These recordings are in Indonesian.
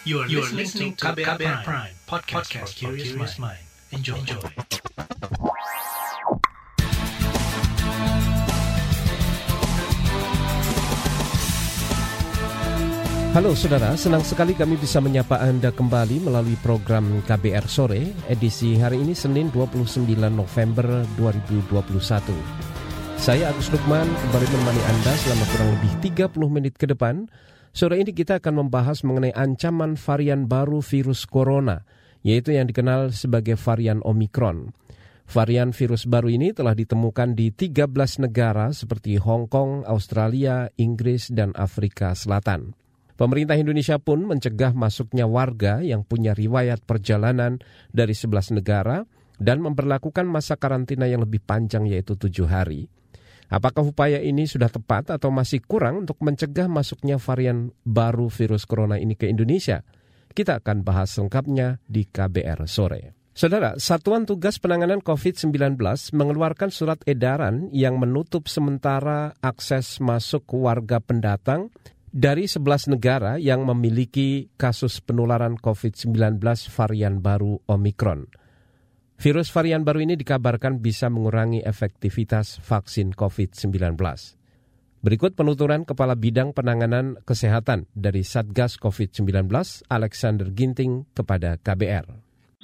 You are, you are listening to KBR, KBR Prime, Prime podcast, podcast for curious mind. Enjoy. Enjoy. Halo saudara, senang sekali kami bisa menyapa Anda kembali melalui program KBR Sore, edisi hari ini Senin 29 November 2021. Saya Agus Lukman kembali menemani Anda selama kurang lebih 30 menit ke depan Sore ini kita akan membahas mengenai ancaman varian baru virus corona, yaitu yang dikenal sebagai varian Omicron. Varian virus baru ini telah ditemukan di 13 negara seperti Hong Kong, Australia, Inggris, dan Afrika Selatan. Pemerintah Indonesia pun mencegah masuknya warga yang punya riwayat perjalanan dari 11 negara dan memperlakukan masa karantina yang lebih panjang yaitu tujuh hari. Apakah upaya ini sudah tepat atau masih kurang untuk mencegah masuknya varian baru virus corona ini ke Indonesia? Kita akan bahas lengkapnya di KBR sore. Saudara, Satuan Tugas Penanganan COVID-19 mengeluarkan surat edaran yang menutup sementara akses masuk warga pendatang dari 11 negara yang memiliki kasus penularan COVID-19 varian baru Omicron. Virus varian baru ini dikabarkan bisa mengurangi efektivitas vaksin COVID-19. Berikut penuturan Kepala Bidang Penanganan Kesehatan dari Satgas COVID-19, Alexander Ginting, kepada KBR.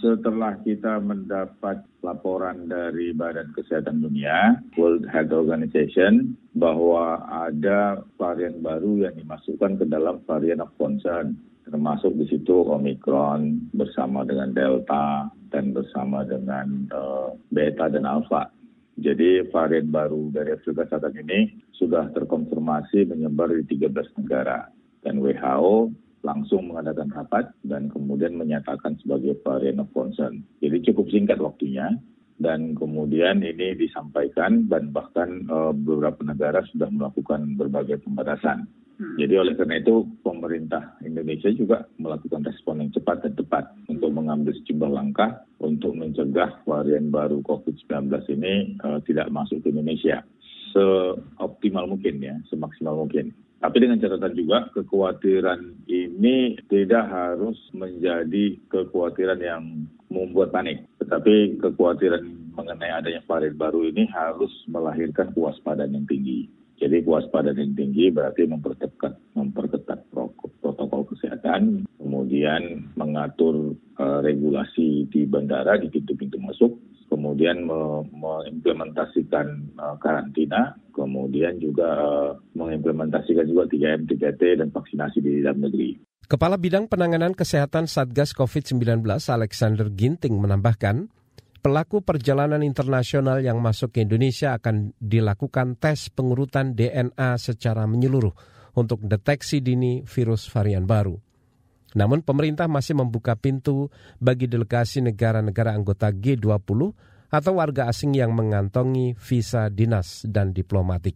Setelah kita mendapat laporan dari Badan Kesehatan Dunia, World Health Organization, bahwa ada varian baru yang dimasukkan ke dalam varian of concern, termasuk di situ Omicron bersama dengan Delta, dan bersama dengan uh, beta dan alpha. Jadi varian baru dari Afrika Selatan ini sudah terkonfirmasi menyebar di 13 negara. Dan WHO langsung mengadakan rapat dan kemudian menyatakan sebagai varian of concern. Jadi cukup singkat waktunya dan kemudian ini disampaikan dan bahkan uh, beberapa negara sudah melakukan berbagai pembatasan. Hmm. Jadi oleh karena itu pemerintah Indonesia juga melakukan respon yang cepat dan tepat untuk mengambil sejumlah langkah untuk mencegah varian baru COVID-19 ini uh, tidak masuk ke Indonesia seoptimal mungkin ya, semaksimal mungkin. Tapi dengan catatan juga kekhawatiran ini tidak harus menjadi kekhawatiran yang membuat panik. Tetapi kekhawatiran mengenai adanya varian baru ini harus melahirkan kewaspadaan yang tinggi. Jadi kewaspadaan yang tinggi berarti memperketat, memperketat kesehatan, kemudian mengatur uh, regulasi di bandara, di pintu-pintu masuk, kemudian me mengimplementasikan uh, karantina, kemudian juga uh, mengimplementasikan juga 3M, 3T, dan vaksinasi di dalam negeri. Kepala Bidang Penanganan Kesehatan Satgas COVID-19 Alexander Ginting menambahkan, pelaku perjalanan internasional yang masuk ke Indonesia akan dilakukan tes pengurutan DNA secara menyeluruh untuk deteksi dini virus varian baru. Namun pemerintah masih membuka pintu bagi delegasi negara-negara anggota G20 atau warga asing yang mengantongi visa dinas dan diplomatik.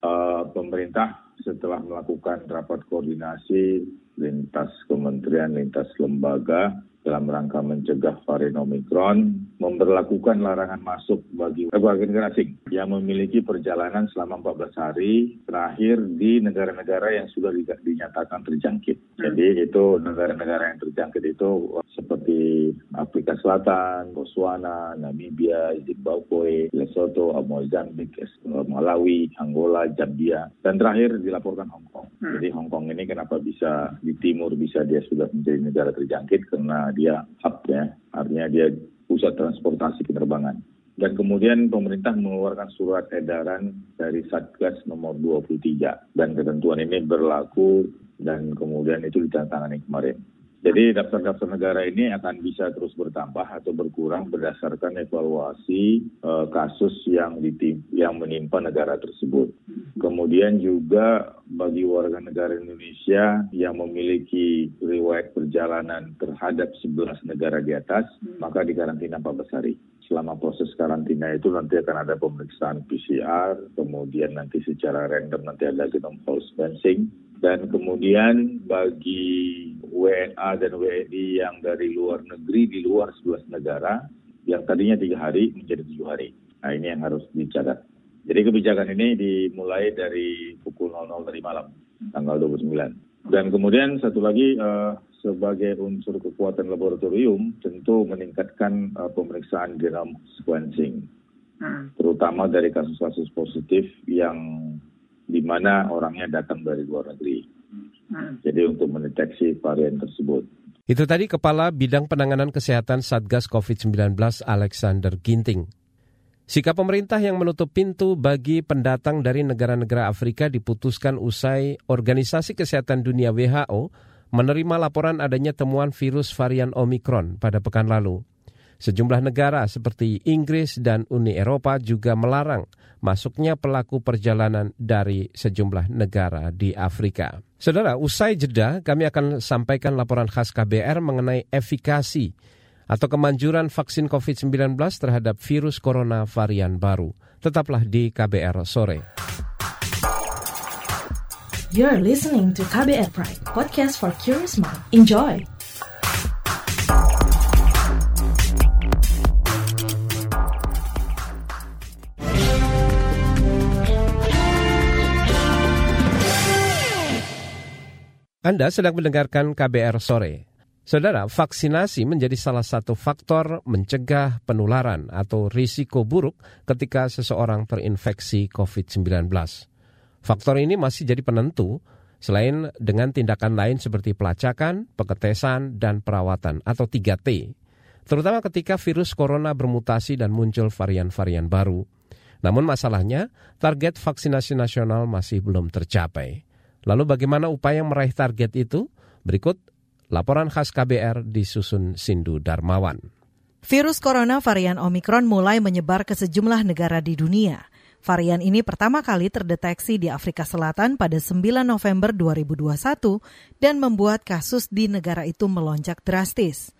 Uh, pemerintah setelah melakukan rapat koordinasi lintas kementerian, lintas lembaga, dalam rangka mencegah varian Omicron memperlakukan larangan masuk bagi warga negara asing yang memiliki perjalanan selama 14 hari terakhir di negara-negara yang sudah dinyatakan terjangkit. Jadi itu negara-negara yang terjangkit itu seperti Afrika Selatan, Botswana, Namibia, Zimbabwe, Lesotho, Mozambik, Malawi, Angola, Zambia, dan terakhir dilaporkan Hong Kong. Hmm. Jadi Hong Kong ini kenapa bisa di timur bisa dia sudah menjadi negara terjangkit karena dia hub ya, artinya dia pusat transportasi penerbangan. Dan kemudian pemerintah mengeluarkan surat edaran dari Satgas nomor 23 dan ketentuan ini berlaku dan kemudian itu ditandatangani kemarin. Jadi daftar-daftar negara ini akan bisa terus bertambah atau berkurang berdasarkan evaluasi uh, kasus yang ditim yang menimpa negara tersebut. Kemudian juga bagi warga negara Indonesia yang memiliki riwayat perjalanan terhadap 11 negara di atas, hmm. maka dikarantina 14 hari. Selama proses karantina itu nanti akan ada pemeriksaan PCR, kemudian nanti secara random nanti ada genome sequencing, dan kemudian bagi WNA dan WNI yang dari luar negeri di luar 11 negara yang tadinya tiga hari menjadi tujuh hari. Nah ini yang harus dicatat. Jadi kebijakan ini dimulai dari pukul 00 dari malam, tanggal 29. Dan kemudian satu lagi uh, sebagai unsur kekuatan laboratorium tentu meningkatkan uh, pemeriksaan genome sequencing, hmm. terutama dari kasus-kasus positif yang di mana orangnya datang dari luar negeri. Jadi untuk mendeteksi varian tersebut. Itu tadi Kepala Bidang Penanganan Kesehatan Satgas COVID-19 Alexander Ginting. Sikap pemerintah yang menutup pintu bagi pendatang dari negara-negara Afrika diputuskan usai Organisasi Kesehatan Dunia WHO menerima laporan adanya temuan virus varian Omicron pada pekan lalu. Sejumlah negara seperti Inggris dan Uni Eropa juga melarang masuknya pelaku perjalanan dari sejumlah negara di Afrika. Saudara, usai jeda kami akan sampaikan laporan khas KBR mengenai efikasi atau kemanjuran vaksin COVID-19 terhadap virus corona varian baru. Tetaplah di KBR sore. You're listening to KBR Pride, podcast for curious mind. Enjoy. Anda sedang mendengarkan KBR sore. Saudara, vaksinasi menjadi salah satu faktor mencegah penularan atau risiko buruk ketika seseorang terinfeksi COVID-19. Faktor ini masih jadi penentu selain dengan tindakan lain seperti pelacakan, pengetesan, dan perawatan atau 3T. Terutama ketika virus corona bermutasi dan muncul varian-varian baru. Namun masalahnya, target vaksinasi nasional masih belum tercapai. Lalu bagaimana upaya meraih target itu? Berikut Laporan khas KBR disusun Sindu Darmawan. Virus corona varian Omikron mulai menyebar ke sejumlah negara di dunia. Varian ini pertama kali terdeteksi di Afrika Selatan pada 9 November 2021 dan membuat kasus di negara itu melonjak drastis.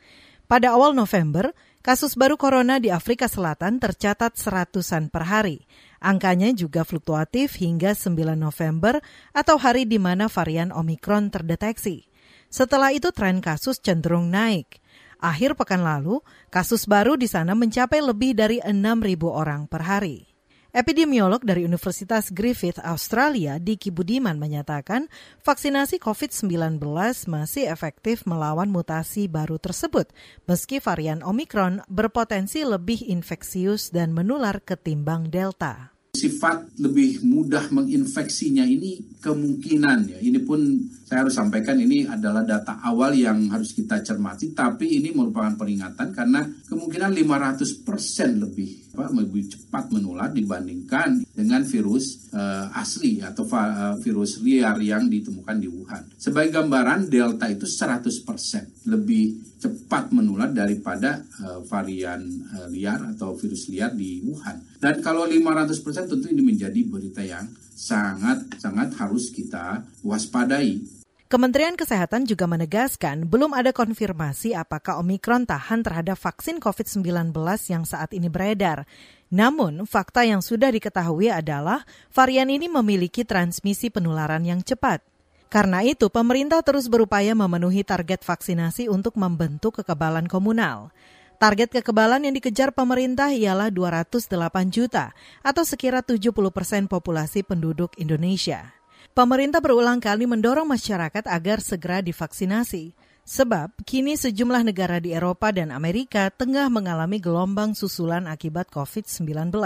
Pada awal November, kasus baru corona di Afrika Selatan tercatat seratusan per hari. Angkanya juga fluktuatif hingga 9 November atau hari di mana varian Omikron terdeteksi. Setelah itu tren kasus cenderung naik. Akhir pekan lalu, kasus baru di sana mencapai lebih dari 6.000 orang per hari. Epidemiolog dari Universitas Griffith Australia, Diki Budiman menyatakan vaksinasi COVID-19 masih efektif melawan mutasi baru tersebut, meski varian Omicron berpotensi lebih infeksius dan menular ketimbang Delta sifat lebih mudah menginfeksinya ini kemungkinan ya. Ini pun saya harus sampaikan ini adalah data awal yang harus kita cermati tapi ini merupakan peringatan karena kemungkinan 500% lebih apa, lebih cepat menular dibandingkan dengan virus uh, asli atau uh, virus liar yang ditemukan di Wuhan. Sebagai gambaran delta itu 100% lebih cepat menular daripada uh, varian uh, liar atau virus liar di Wuhan. Dan kalau 500% tentu ini menjadi berita yang sangat sangat harus kita waspadai. Kementerian Kesehatan juga menegaskan belum ada konfirmasi apakah Omikron tahan terhadap vaksin COVID-19 yang saat ini beredar. Namun, fakta yang sudah diketahui adalah varian ini memiliki transmisi penularan yang cepat. Karena itu, pemerintah terus berupaya memenuhi target vaksinasi untuk membentuk kekebalan komunal. Target kekebalan yang dikejar pemerintah ialah 208 juta atau sekira 70 persen populasi penduduk Indonesia. Pemerintah berulang kali mendorong masyarakat agar segera divaksinasi. Sebab kini sejumlah negara di Eropa dan Amerika tengah mengalami gelombang susulan akibat COVID-19.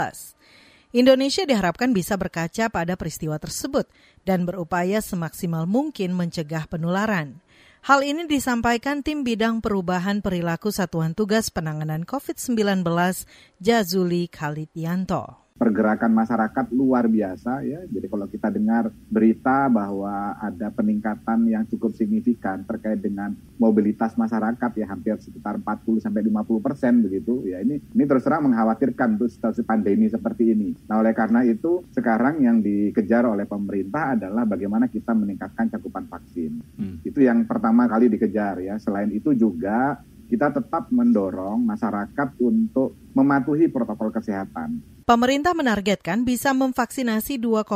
Indonesia diharapkan bisa berkaca pada peristiwa tersebut dan berupaya semaksimal mungkin mencegah penularan. Hal ini disampaikan tim bidang perubahan perilaku Satuan Tugas Penanganan COVID-19 Jazuli Khalidyanto pergerakan masyarakat luar biasa ya. Jadi kalau kita dengar berita bahwa ada peningkatan yang cukup signifikan terkait dengan mobilitas masyarakat ya hampir sekitar 40 sampai 50 persen begitu ya ini ini terus terang mengkhawatirkan untuk situasi pandemi seperti ini. Nah oleh karena itu sekarang yang dikejar oleh pemerintah adalah bagaimana kita meningkatkan cakupan vaksin. Hmm. Itu yang pertama kali dikejar ya. Selain itu juga kita tetap mendorong masyarakat untuk mematuhi protokol kesehatan. Pemerintah menargetkan bisa memvaksinasi 2,5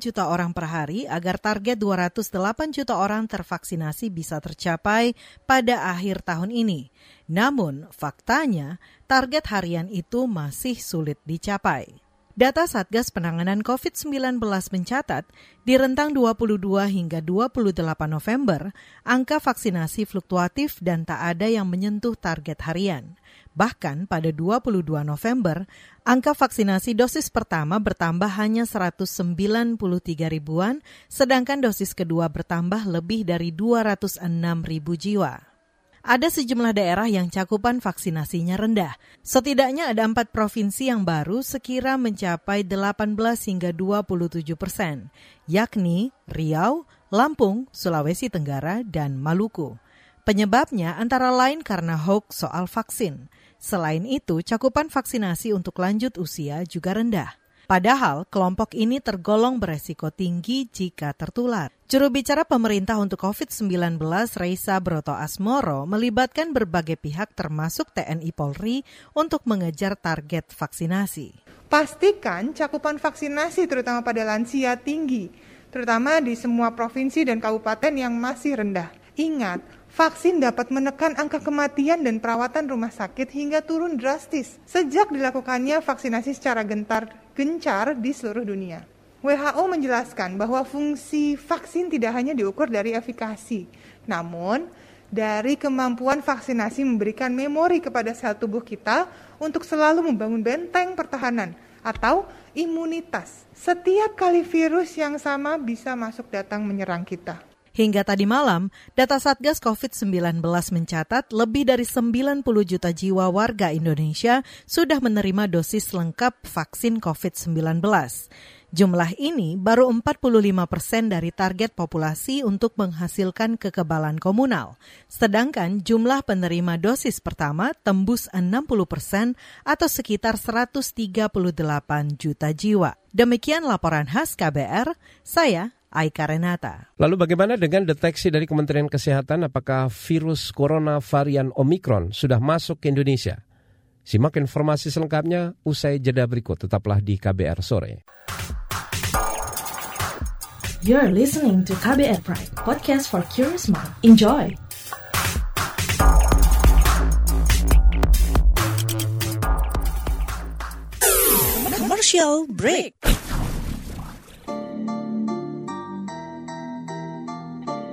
juta orang per hari agar target 208 juta orang tervaksinasi bisa tercapai pada akhir tahun ini. Namun, faktanya target harian itu masih sulit dicapai. Data Satgas Penanganan COVID-19 mencatat, di rentang 22 hingga 28 November, angka vaksinasi fluktuatif dan tak ada yang menyentuh target harian. Bahkan pada 22 November, angka vaksinasi dosis pertama bertambah hanya 193 ribuan, sedangkan dosis kedua bertambah lebih dari 206 ribu jiwa ada sejumlah daerah yang cakupan vaksinasinya rendah. Setidaknya ada empat provinsi yang baru sekira mencapai 18 hingga 27 persen, yakni Riau, Lampung, Sulawesi Tenggara, dan Maluku. Penyebabnya antara lain karena hoax soal vaksin. Selain itu, cakupan vaksinasi untuk lanjut usia juga rendah. Padahal kelompok ini tergolong beresiko tinggi jika tertular. Juru bicara pemerintah untuk COVID-19 Reisa Broto Asmoro melibatkan berbagai pihak termasuk TNI Polri untuk mengejar target vaksinasi. Pastikan cakupan vaksinasi terutama pada lansia tinggi, terutama di semua provinsi dan kabupaten yang masih rendah. Ingat, vaksin dapat menekan angka kematian dan perawatan rumah sakit hingga turun drastis sejak dilakukannya vaksinasi secara gentar gencar di seluruh dunia. WHO menjelaskan bahwa fungsi vaksin tidak hanya diukur dari efikasi, namun dari kemampuan vaksinasi memberikan memori kepada sel tubuh kita untuk selalu membangun benteng pertahanan atau imunitas. Setiap kali virus yang sama bisa masuk datang menyerang kita. Hingga tadi malam, data Satgas COVID-19 mencatat lebih dari 90 juta jiwa warga Indonesia sudah menerima dosis lengkap vaksin COVID-19. Jumlah ini baru 45 persen dari target populasi untuk menghasilkan kekebalan komunal. Sedangkan jumlah penerima dosis pertama tembus 60 persen atau sekitar 138 juta jiwa. Demikian laporan khas KBR, saya Aika Renata. Lalu bagaimana dengan deteksi dari Kementerian Kesehatan apakah virus corona varian Omikron sudah masuk ke Indonesia? Simak informasi selengkapnya usai jeda berikut. Tetaplah di KBR Sore. You're listening to KBR Pride, podcast for curious mind. Enjoy! Commercial break.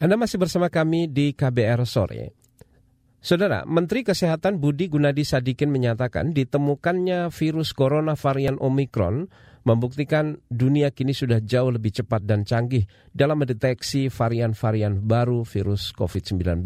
Anda masih bersama kami di KBR Sore. Saudara, Menteri Kesehatan Budi Gunadi Sadikin menyatakan ditemukannya virus corona varian Omicron membuktikan dunia kini sudah jauh lebih cepat dan canggih dalam mendeteksi varian-varian baru virus COVID-19.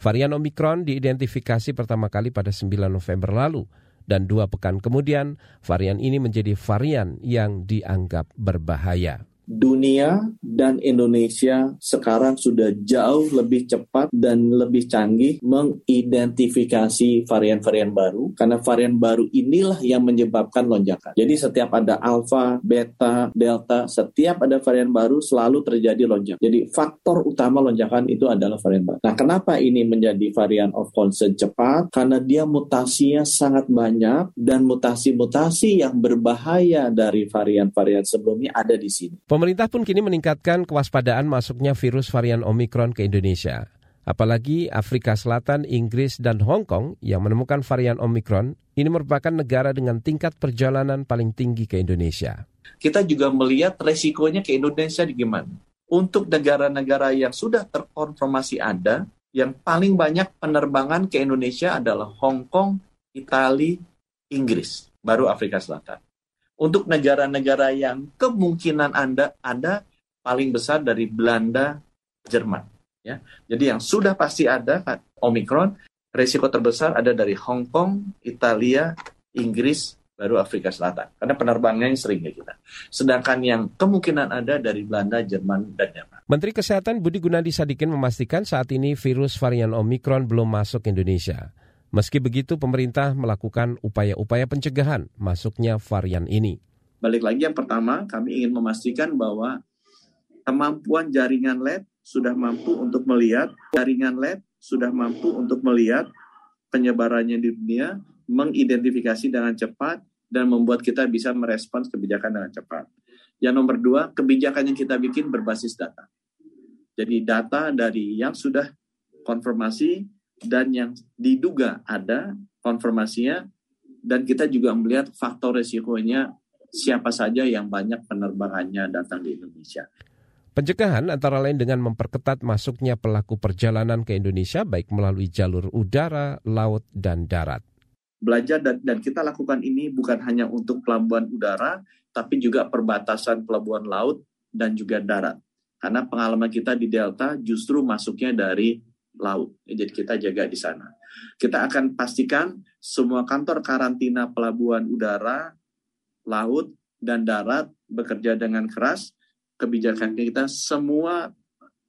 Varian Omicron diidentifikasi pertama kali pada 9 November lalu dan dua pekan kemudian varian ini menjadi varian yang dianggap berbahaya dunia dan Indonesia sekarang sudah jauh lebih cepat dan lebih canggih mengidentifikasi varian-varian baru karena varian baru inilah yang menyebabkan lonjakan. Jadi setiap ada alfa, beta, delta, setiap ada varian baru selalu terjadi lonjakan. Jadi faktor utama lonjakan itu adalah varian baru. Nah, kenapa ini menjadi varian of concern cepat? Karena dia mutasinya sangat banyak dan mutasi-mutasi yang berbahaya dari varian-varian sebelumnya ada di sini. Pemerintah pun kini meningkatkan kewaspadaan masuknya virus varian Omicron ke Indonesia. Apalagi Afrika Selatan, Inggris, dan Hong Kong yang menemukan varian Omicron ini merupakan negara dengan tingkat perjalanan paling tinggi ke Indonesia. Kita juga melihat resikonya ke Indonesia gimana. Untuk negara-negara yang sudah terkonfirmasi ada, yang paling banyak penerbangan ke Indonesia adalah Hong Kong, Italia, Inggris, baru Afrika Selatan untuk negara-negara yang kemungkinan Anda ada paling besar dari Belanda, Jerman. Ya, jadi yang sudah pasti ada Omikron, resiko terbesar ada dari Hong Kong, Italia, Inggris, baru Afrika Selatan. Karena penerbangannya sering ya kita. Sedangkan yang kemungkinan ada dari Belanda, Jerman, dan Jerman. Menteri Kesehatan Budi Gunadi Sadikin memastikan saat ini virus varian Omikron belum masuk Indonesia. Meski begitu, pemerintah melakukan upaya-upaya pencegahan masuknya varian ini. Balik lagi yang pertama, kami ingin memastikan bahwa kemampuan jaringan lab sudah mampu untuk melihat, jaringan lab sudah mampu untuk melihat penyebarannya di dunia, mengidentifikasi dengan cepat, dan membuat kita bisa merespons kebijakan dengan cepat. Yang nomor dua, kebijakan yang kita bikin berbasis data. Jadi data dari yang sudah konfirmasi dan yang diduga ada konfirmasinya, dan kita juga melihat faktor resikonya siapa saja yang banyak penerbangannya datang di Indonesia. Pencegahan antara lain dengan memperketat masuknya pelaku perjalanan ke Indonesia baik melalui jalur udara, laut, dan darat belajar dan, dan kita lakukan ini bukan hanya untuk pelabuhan udara, tapi juga perbatasan pelabuhan laut dan juga darat. Karena pengalaman kita di Delta justru masuknya dari laut. Jadi kita jaga di sana. Kita akan pastikan semua kantor karantina pelabuhan udara, laut, dan darat bekerja dengan keras. Kebijakan kita semua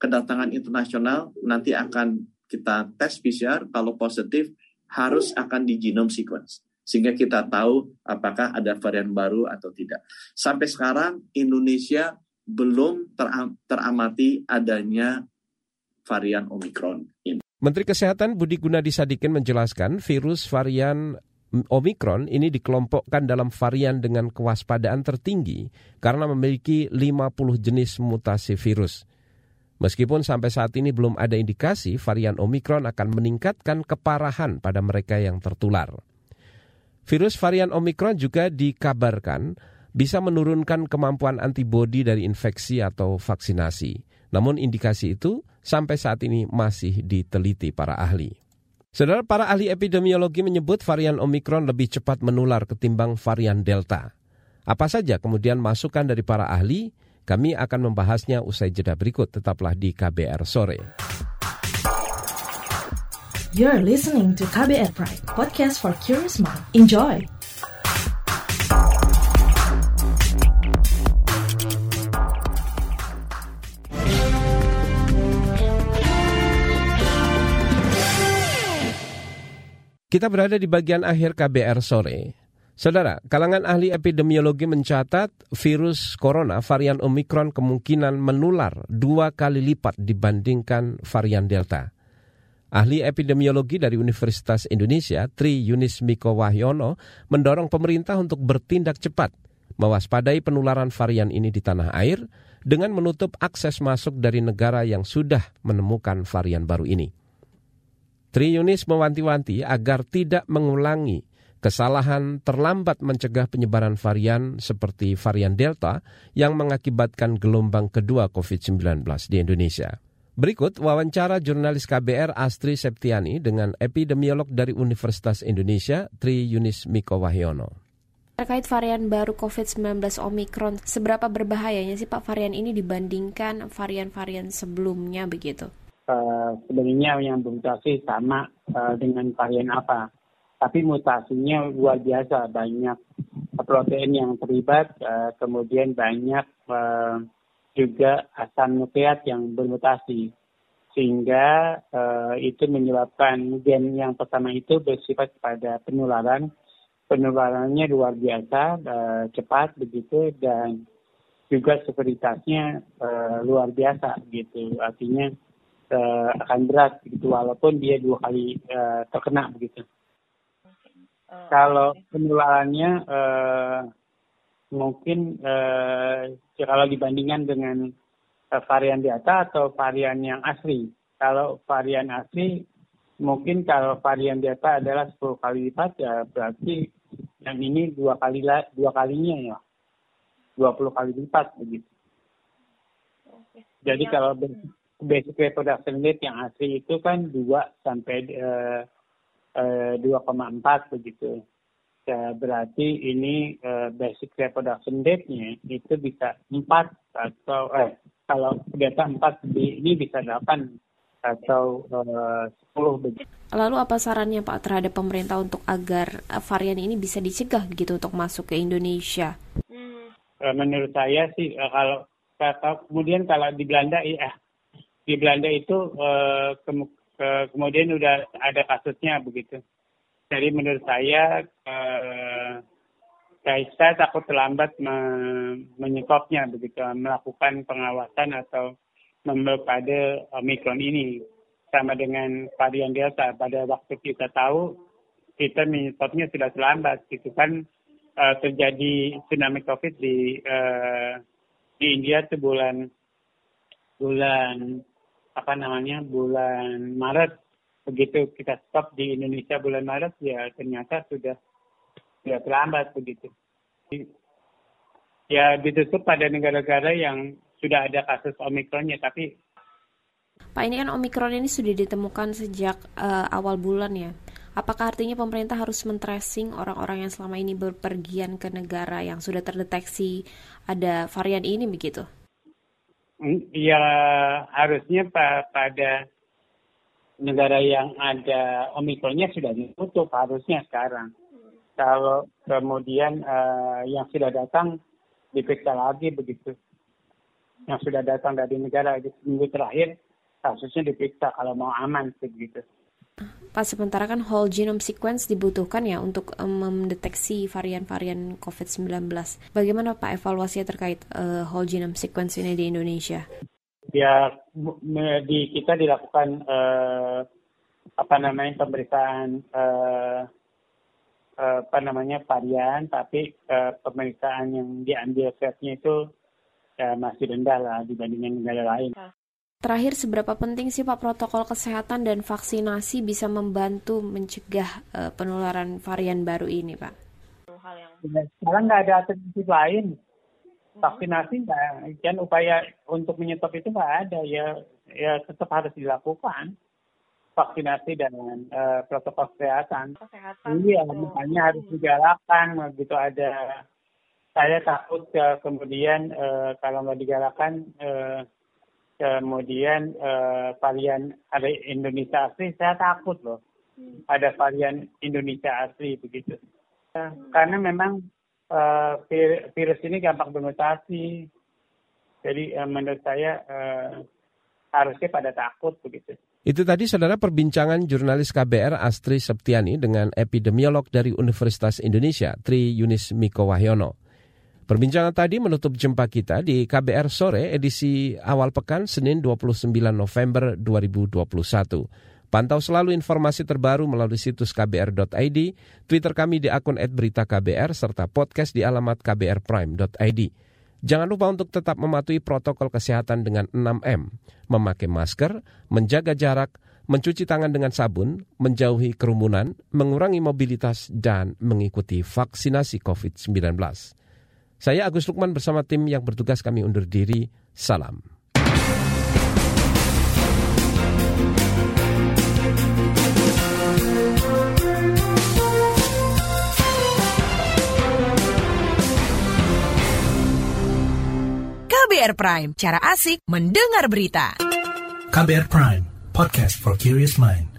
kedatangan internasional nanti akan kita tes PCR kalau positif harus akan di genome sequence sehingga kita tahu apakah ada varian baru atau tidak. Sampai sekarang Indonesia belum teram teramati adanya varian Omikron ini. Menteri Kesehatan Budi Gunadi Sadikin menjelaskan virus varian Omikron ini dikelompokkan dalam varian dengan kewaspadaan tertinggi karena memiliki 50 jenis mutasi virus. Meskipun sampai saat ini belum ada indikasi varian Omikron akan meningkatkan keparahan pada mereka yang tertular. Virus varian Omikron juga dikabarkan bisa menurunkan kemampuan antibodi dari infeksi atau vaksinasi. Namun indikasi itu sampai saat ini masih diteliti para ahli. Saudara para ahli epidemiologi menyebut varian Omikron lebih cepat menular ketimbang varian Delta. Apa saja kemudian masukan dari para ahli? Kami akan membahasnya usai jeda berikut. Tetaplah di KBR Sore. You're listening to KBR Pride, podcast for curious mind. Enjoy! Kita berada di bagian akhir KBR sore. Saudara, kalangan ahli epidemiologi mencatat virus corona varian Omikron kemungkinan menular dua kali lipat dibandingkan varian Delta. Ahli epidemiologi dari Universitas Indonesia, Tri Yunis Miko Wahyono, mendorong pemerintah untuk bertindak cepat mewaspadai penularan varian ini di tanah air dengan menutup akses masuk dari negara yang sudah menemukan varian baru ini. Tri Yunis mewanti-wanti agar tidak mengulangi kesalahan terlambat mencegah penyebaran varian seperti varian Delta yang mengakibatkan gelombang kedua COVID-19 di Indonesia. Berikut wawancara jurnalis KBR Astri Septiani dengan epidemiolog dari Universitas Indonesia Tri Yunis Miko Wahyono. Terkait varian baru COVID-19 Omicron, seberapa berbahayanya sih Pak varian ini dibandingkan varian-varian sebelumnya begitu? Uh, sebenarnya yang bermutasi sama uh, dengan varian apa. Tapi mutasinya luar biasa banyak protein yang terlibat uh, kemudian banyak uh, juga asam nukleat yang bermutasi. Sehingga uh, itu menyebabkan gen yang pertama itu bersifat pada penularan. Penularannya luar biasa uh, cepat begitu dan juga sekuritasnya uh, luar biasa gitu. Artinya uh, akan berat gitu walaupun dia dua kali uh, terkena begitu. Uh, kalau penularannya uh, mungkin uh, kalau dibandingkan dengan uh, varian Delta atau varian yang asli. Kalau varian asli mungkin kalau varian Delta adalah 10 kali lipat ya berarti yang ini dua kali dua kalinya ya. 20 kali lipat begitu. Jadi ya. kalau basic reproduction rate yang asli itu kan 2 sampai uh, 2,4 begitu. Ya, berarti ini uh, basic reproduction rate-nya itu bisa 4 atau eh kalau data 4 ini bisa 8 atau uh, 10 begitu. Lalu apa sarannya Pak terhadap pemerintah untuk agar varian ini bisa dicegah gitu untuk masuk ke Indonesia? Uh, menurut saya sih uh, kalau, kalau kemudian kalau di Belanda ya di Belanda itu ke, ke, kemudian udah ada kasusnya begitu. Jadi menurut saya uh, takut terlambat me, menyetopnya begitu melakukan pengawasan atau memblokade Omikron ini sama dengan varian Delta. Pada waktu kita tahu kita menyetopnya sudah terlambat gitu kan uh, terjadi tsunami COVID di uh, di India itu bulan bulan apa namanya bulan Maret begitu kita stop di Indonesia bulan Maret ya ternyata sudah sudah terlambat begitu. Ya ditutup pada negara-negara yang sudah ada kasus omikronnya tapi Pak ini kan omikron ini sudah ditemukan sejak uh, awal bulan ya. Apakah artinya pemerintah harus men-tracing orang-orang yang selama ini berpergian ke negara yang sudah terdeteksi ada varian ini begitu? Ya harusnya pada negara yang ada omikronnya sudah ditutup harusnya sekarang. Kalau kemudian uh, yang sudah datang diperiksa lagi begitu. Yang sudah datang dari negara di seminggu terakhir kasusnya diperiksa kalau mau aman begitu. Pak, sementara kan whole genome sequence dibutuhkan ya untuk um, mendeteksi varian-varian COVID-19. Bagaimana Pak evaluasinya terkait uh, whole genome sequence ini di Indonesia? ya di kita dilakukan uh, apa namanya pemeriksaan uh, uh, apa namanya varian tapi uh, pemeriksaan yang diambil swabnya itu uh, masih rendah lah dibandingkan negara lain. Terakhir, seberapa penting sih Pak protokol kesehatan dan vaksinasi bisa membantu mencegah uh, penularan varian baru ini, Pak? Ya, sekarang nggak ada alternatif lain vaksinasi nggak kan upaya untuk menyetop itu nggak ada ya ya tetap harus dilakukan vaksinasi dan uh, protokol kesehatan. Kesehatan. Iya, makanya harus digalakan begitu ada. Saya takut uh, kemudian uh, kalau nggak digalakan uh, kemudian uh, varian ada Indonesia asli, saya takut loh. Hmm. Ada varian Indonesia asli begitu. hmm. Karena memang uh, virus ini gampang bermutasi. Jadi uh, menurut saya uh, harusnya pada takut begitu. Itu tadi saudara perbincangan jurnalis KBR Astri Septiani dengan epidemiolog dari Universitas Indonesia Tri Yunis Miko Wahyono. Perbincangan tadi menutup jumpa kita di KBR sore edisi awal pekan Senin 29 November 2021. Pantau selalu informasi terbaru melalui situs kbr.id, Twitter kami di akun @beritaKBR serta podcast di alamat kbrprime.id. Jangan lupa untuk tetap mematuhi protokol kesehatan dengan 6M, memakai masker, menjaga jarak, mencuci tangan dengan sabun, menjauhi kerumunan, mengurangi mobilitas, dan mengikuti vaksinasi COVID-19. Saya Agus Lukman bersama tim yang bertugas kami undur diri. Salam. KBR Prime, cara asik mendengar berita. KBR Prime, podcast for curious mind.